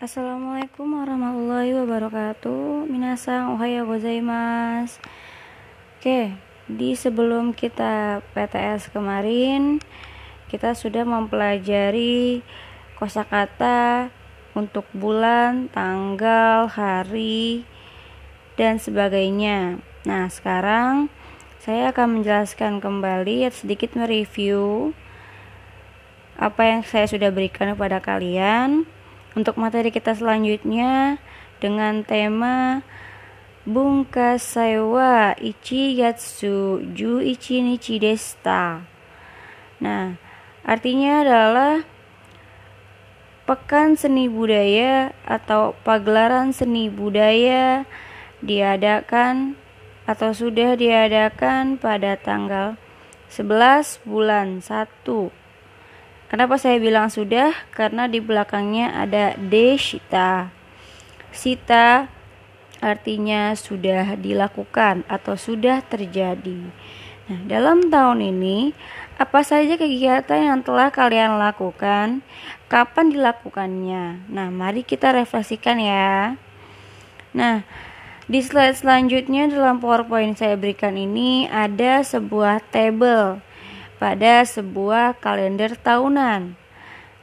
Assalamualaikum warahmatullahi wabarakatuh. Minasang ohaya gozaimasu. Oke, di sebelum kita PTS kemarin, kita sudah mempelajari kosakata untuk bulan, tanggal, hari, dan sebagainya. Nah, sekarang saya akan menjelaskan kembali sedikit mereview apa yang saya sudah berikan kepada kalian untuk materi kita selanjutnya dengan tema Bunka wa Ichi Yatsu Ju Ichi Nichi Desta. Nah, artinya adalah Pekan Seni Budaya atau pagelaran seni budaya diadakan atau sudah diadakan pada tanggal 11 bulan 1 Kenapa saya bilang sudah? Karena di belakangnya ada deshita. Sita artinya sudah dilakukan atau sudah terjadi. Nah, dalam tahun ini, apa saja kegiatan yang telah kalian lakukan? Kapan dilakukannya? Nah, mari kita refleksikan ya. Nah, di slide selanjutnya dalam PowerPoint saya berikan ini ada sebuah table pada sebuah kalender tahunan.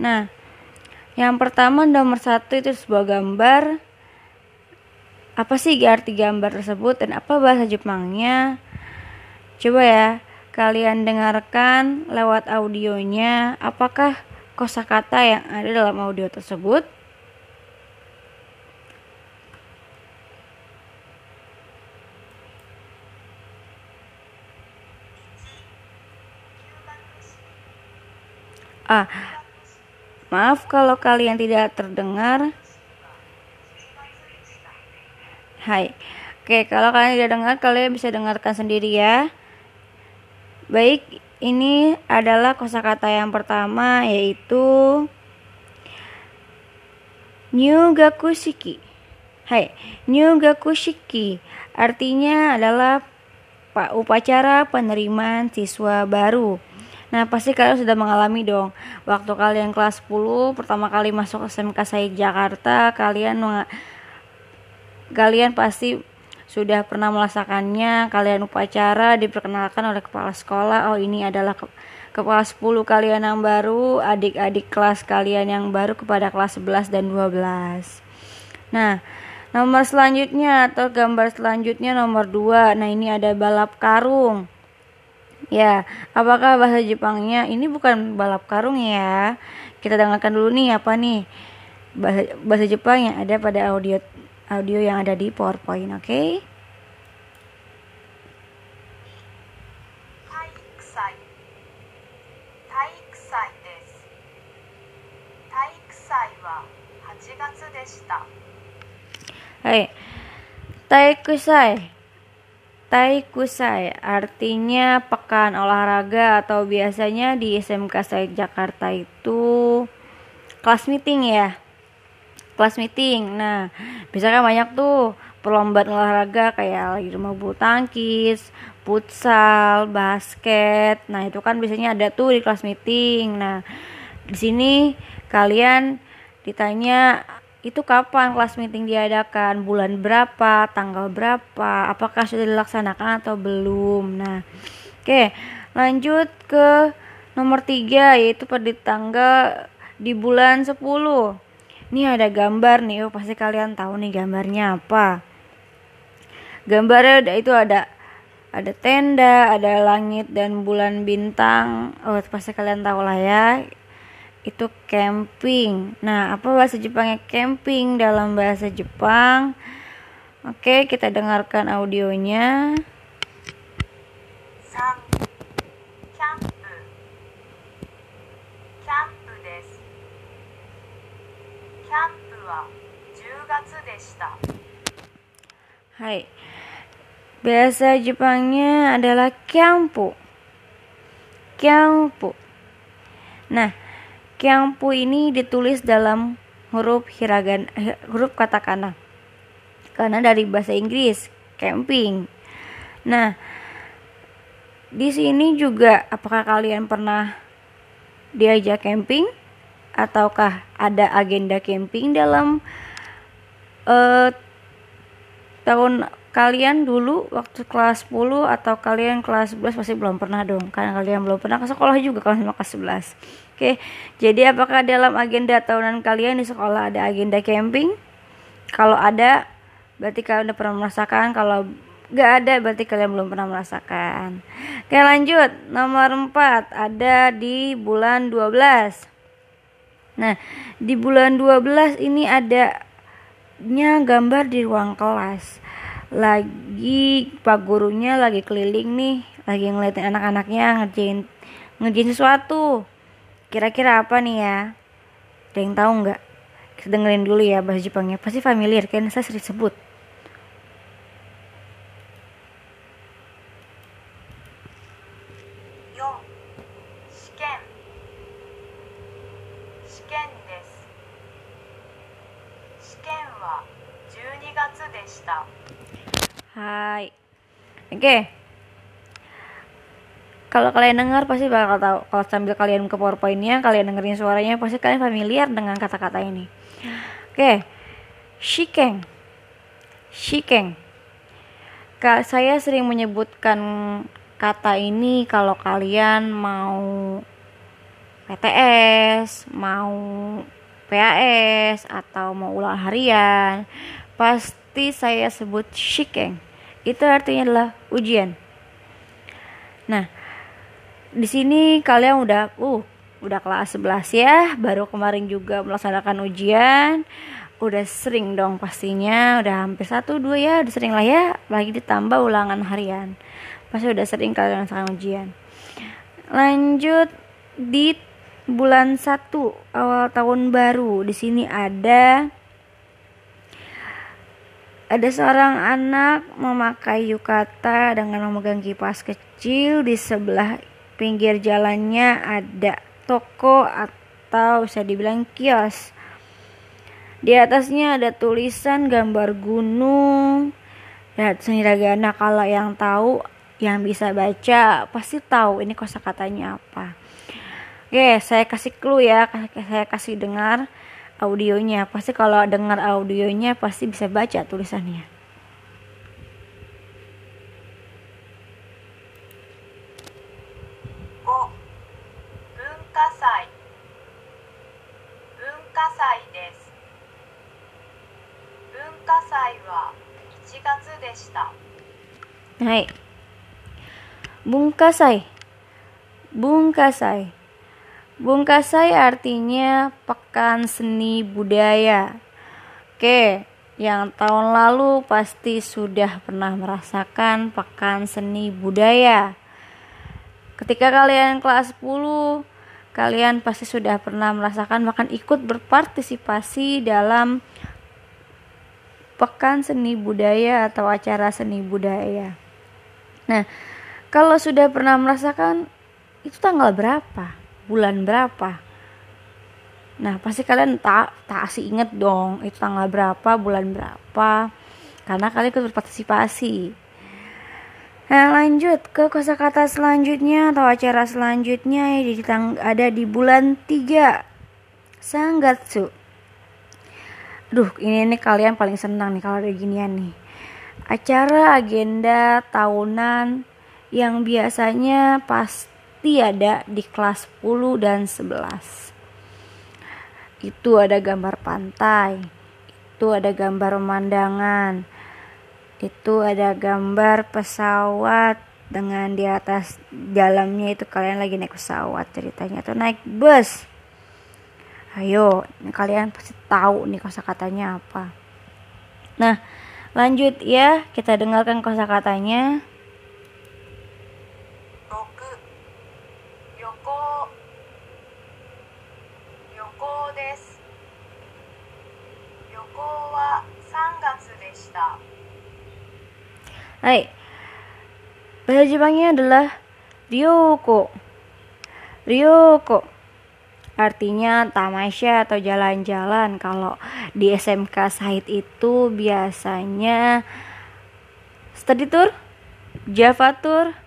Nah, yang pertama nomor satu itu sebuah gambar. Apa sih arti gambar tersebut dan apa bahasa Jepangnya? Coba ya, kalian dengarkan lewat audionya. Apakah kosakata yang ada dalam audio tersebut? Ah, maaf kalau kalian tidak terdengar. Hai. Oke, kalau kalian tidak dengar, kalian bisa dengarkan sendiri ya. Baik, ini adalah kosakata yang pertama yaitu Nyugakushiki. Hai, Nyugakushiki artinya adalah upacara penerimaan siswa baru. Nah, pasti kalian sudah mengalami dong. Waktu kalian kelas 10 pertama kali masuk SMK saya Jakarta, kalian kalian pasti sudah pernah merasakannya. Kalian upacara diperkenalkan oleh kepala sekolah. Oh, ini adalah ke kepala 10 kalian yang baru, adik-adik kelas kalian yang baru kepada kelas 11 dan 12. Nah, nomor selanjutnya atau gambar selanjutnya nomor 2. Nah, ini ada balap karung. Ya, apakah bahasa Jepangnya ini bukan balap karung ya? Kita dengarkan dulu nih apa nih bahasa, bahasa Jepang yang ada pada audio audio yang ada di PowerPoint, oke? Okay? Hai, Taikusai Taikusai artinya pekan olahraga atau biasanya di SMK Said Jakarta itu kelas meeting ya? Kelas meeting. Nah misalkan banyak tuh perlombaan olahraga kayak lagi rumah bulu tangkis futsal basket. Nah itu kan biasanya ada tuh di kelas meeting. Nah di sini kalian ditanya itu kapan kelas meeting diadakan, bulan berapa, tanggal berapa, apakah sudah dilaksanakan atau belum. Nah, oke, lanjut ke nomor tiga yaitu pada tanggal di bulan 10. Ini ada gambar nih, oh pasti kalian tahu nih gambarnya apa. Gambarnya itu ada ada tenda, ada langit dan bulan bintang. Oh, pasti kalian tahu lah ya itu camping. Nah, apa bahasa Jepangnya camping dalam bahasa Jepang? Oke, kita dengarkan audionya. Hai. Bahasa Jepangnya adalah kyampu. Kyampu. Nah, Kyangpu ini ditulis dalam huruf hiragan eh, huruf katakana. Karena dari bahasa Inggris, camping. Nah, di sini juga apakah kalian pernah diajak camping? ataukah ada agenda camping dalam uh, tahun kalian dulu waktu kelas 10 atau kalian kelas 11 pasti belum pernah dong karena kalian belum pernah ke sekolah juga kelas 5 kelas 11 oke jadi apakah dalam agenda tahunan kalian di sekolah ada agenda camping? Kalau ada berarti kalian udah pernah merasakan. Kalau gak ada berarti kalian belum pernah merasakan. Oke lanjut. Nomor 4 ada di bulan 12 nah di bulan 12 ini ada nya gambar di ruang kelas. Lagi pak gurunya lagi keliling nih lagi ngeliatin anak-anaknya ngerjain ngerjain sesuatu kira-kira apa nih ya? Ada yang tahu nggak? Kita dengerin dulu ya bahasa Jepangnya. Pasti familiar kan? Saya sering sebut. Hai. Oke. Okay. Kalau kalian dengar pasti bakal tahu. Kalau sambil kalian ke PowerPoint-nya, kalian dengerin suaranya, pasti kalian familiar dengan kata-kata ini. Oke. Okay. Shikeng. Shikeng. Kak, saya sering menyebutkan kata ini kalau kalian mau PTS, mau PAS atau mau ulang harian, pasti saya sebut shikeng. Itu artinya adalah ujian. Nah, di sini kalian udah uh udah kelas 11 ya, baru kemarin juga melaksanakan ujian. Udah sering dong pastinya, udah hampir satu dua ya, udah sering lah ya, lagi ditambah ulangan harian. Pasti udah sering kalian melaksanakan ujian. Lanjut di bulan 1 awal tahun baru. Di sini ada ada seorang anak memakai yukata dengan memegang kipas kecil di sebelah pinggir jalannya ada toko atau bisa dibilang kios. Di atasnya ada tulisan gambar gunung dan seniragana kalau yang tahu yang bisa baca pasti tahu ini kosakatanya apa. Oke, saya kasih clue ya, saya kasih dengar audionya pasti kalau dengar audionya pasti bisa baca tulisannya oh bunkasai bunkasai desu bunkasai wa 1月でしたはい文化祭文化祭 Bungkasai artinya pekan seni budaya. Oke, yang tahun lalu pasti sudah pernah merasakan pekan seni budaya. Ketika kalian kelas 10, kalian pasti sudah pernah merasakan bahkan ikut berpartisipasi dalam pekan seni budaya atau acara seni budaya. Nah, kalau sudah pernah merasakan itu tanggal berapa? bulan berapa nah pasti kalian tak tak asih inget dong itu tanggal berapa bulan berapa karena kalian ikut berpartisipasi nah lanjut ke kosakata selanjutnya atau acara selanjutnya yang ada di bulan 3 Sanggatsu. Duh, ini nih kalian paling senang nih kalau ada ginian nih. Acara agenda tahunan yang biasanya pas pasti ada di kelas 10 dan 11 itu ada gambar pantai itu ada gambar pemandangan itu ada gambar pesawat dengan di atas dalamnya itu kalian lagi naik pesawat ceritanya. Atau naik bus. Ayo kalian pasti tahu nih kosakatanya apa. Nah lanjut ya. Kita dengarkan kosakatanya Hai. Bahasa Jepangnya adalah Ryoko. Ryoko. Artinya tamasya atau jalan-jalan. Kalau di SMK Sahid itu biasanya study tour, Java tour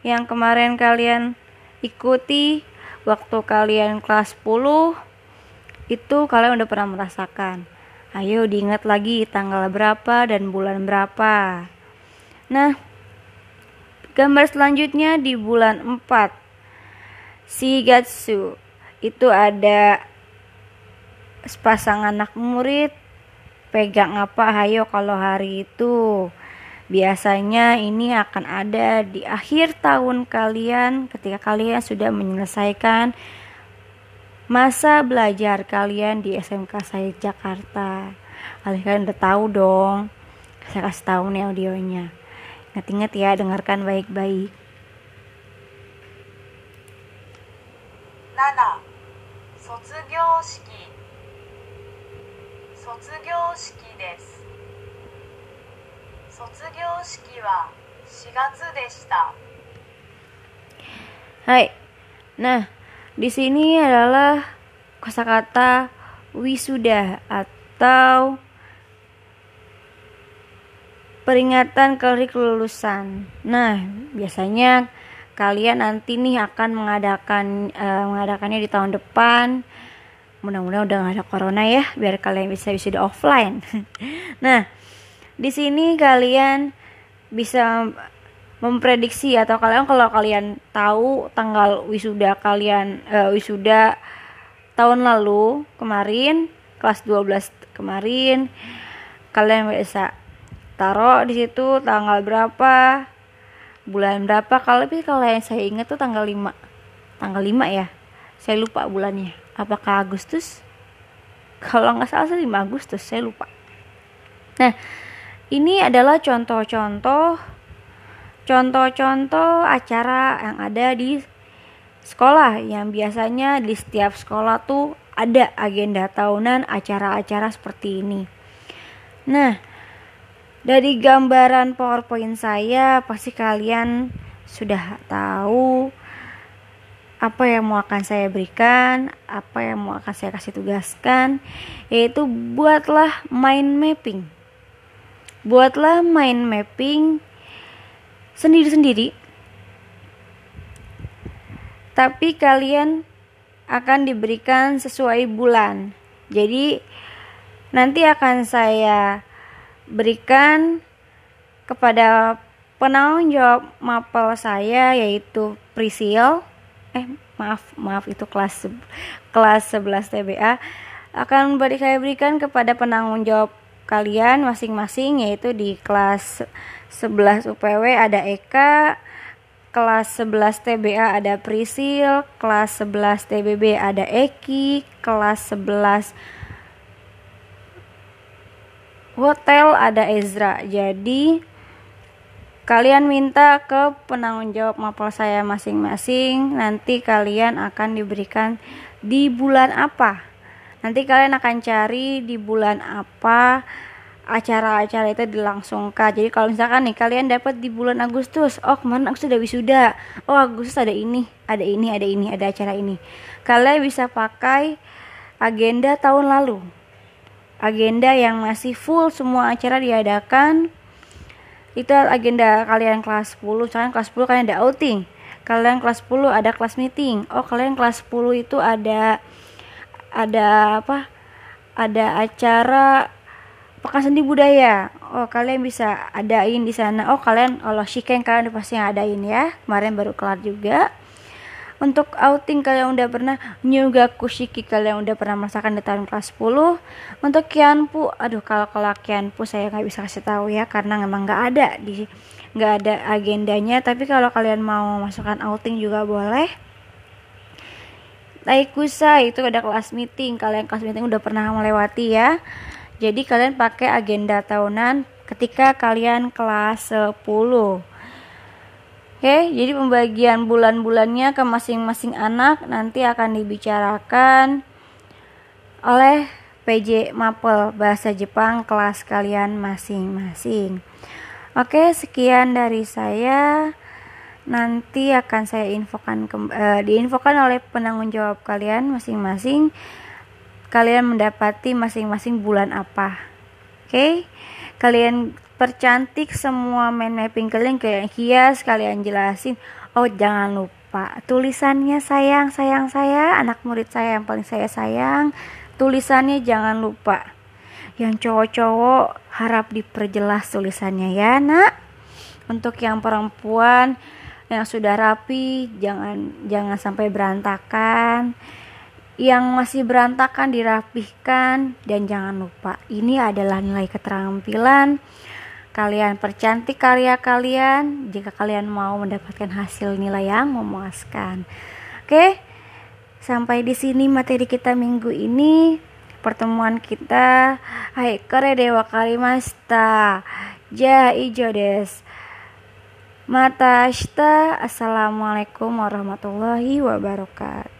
yang kemarin kalian ikuti waktu kalian kelas 10 itu kalian udah pernah merasakan. Ayo diingat lagi tanggal berapa dan bulan berapa. Nah, gambar selanjutnya di bulan 4. Shigatsu. Itu ada sepasang anak murid pegang apa hayo kalau hari itu. Biasanya ini akan ada di akhir tahun kalian ketika kalian sudah menyelesaikan masa belajar kalian di SMK saya Jakarta. Kalian udah tahu dong. Saya kasih tahu nih audionya. Ingat-ingat ya, dengarkan baik-baik. 7卒業式卒業式です卒業式は4月でした Hai. Nah, di sini adalah kosakata wisuda atau peringatan kali kelulusan. Nah, biasanya kalian nanti nih akan mengadakan uh, mengadakannya di tahun depan. Mudah-mudahan udah gak ada corona ya, biar kalian bisa wisuda offline. nah, di sini kalian bisa memprediksi atau kalian kalau kalian tahu tanggal wisuda kalian uh, wisuda tahun lalu kemarin kelas 12 kemarin kalian bisa taruh di situ tanggal berapa? Bulan berapa? Kalau lebih kalau yang saya ingat tuh tanggal 5 tanggal 5 ya? Saya lupa bulannya. Apakah Agustus? Kalau nggak salah sih 5 Agustus saya lupa. Nah ini adalah contoh-contoh contoh-contoh acara yang ada di sekolah yang biasanya di setiap sekolah tuh ada agenda tahunan acara-acara seperti ini. Nah, dari gambaran PowerPoint saya pasti kalian sudah tahu apa yang mau akan saya berikan, apa yang mau akan saya kasih tugaskan, yaitu buatlah mind mapping. Buatlah mind mapping sendiri-sendiri. Tapi kalian akan diberikan sesuai bulan. Jadi nanti akan saya berikan kepada penanggung jawab mapel saya yaitu Prisil eh maaf maaf itu kelas kelas 11 TBA akan beri saya berikan kepada penanggung jawab kalian masing-masing yaitu di kelas 11 UPW ada Eka, kelas 11 TBA ada Prisil, kelas 11 TBB ada Eki, kelas 11 hotel ada Ezra. Jadi kalian minta ke penanggung jawab mapel saya masing-masing, nanti kalian akan diberikan di bulan apa. Nanti kalian akan cari di bulan apa acara-acara itu dilangsungkan. Jadi kalau misalkan nih kalian dapat di bulan Agustus, oh kemarin aku sudah wisuda, oh Agustus ada ini, ada ini, ada ini, ada acara ini. Kalian bisa pakai agenda tahun lalu. Agenda yang masih full semua acara diadakan. Itu agenda kalian kelas 10, kalian kelas 10 kalian ada outing. Kalian kelas 10 ada kelas meeting. Oh, kalian kelas 10 itu ada ada apa? Ada acara pekan seni budaya oh kalian bisa adain di sana oh kalian kalau shiken kalian pasti adain ya kemarin baru kelar juga untuk outing kalian udah pernah nyuga kushiki kalian udah pernah merasakan di tahun kelas 10 untuk kianpu aduh kalau kalau kianpu saya nggak bisa kasih tahu ya karena memang nggak ada di nggak ada agendanya. Tapi kalau kalian mau masukkan outing juga boleh. Taikusa itu ada kelas meeting. Kalian kelas meeting udah pernah melewati ya. Jadi kalian pakai agenda tahunan ketika kalian kelas 10. Oke, jadi pembagian bulan-bulannya ke masing-masing anak nanti akan dibicarakan oleh PJ Mapel Bahasa Jepang kelas kalian masing-masing. Oke, sekian dari saya. Nanti akan saya infokan ke, uh, diinfokan oleh penanggung jawab kalian masing-masing kalian mendapati masing-masing bulan apa. Oke, kalian percantik semua main mapping kalian, hias, kalian jelasin. Oh, jangan lupa tulisannya sayang, sayang saya, anak murid saya yang paling saya sayang. tulisannya jangan lupa yang cowok-cowok harap diperjelas tulisannya ya nak untuk yang perempuan yang sudah rapi jangan jangan sampai berantakan yang masih berantakan dirapihkan dan jangan lupa ini adalah nilai keterampilan kalian percantik karya kalian jika kalian mau mendapatkan hasil nilai yang memuaskan. Oke sampai di sini materi kita minggu ini. Pertemuan kita hai kore dewa kalimasta. Ja ijo des mata assalamualaikum warahmatullahi wabarakatuh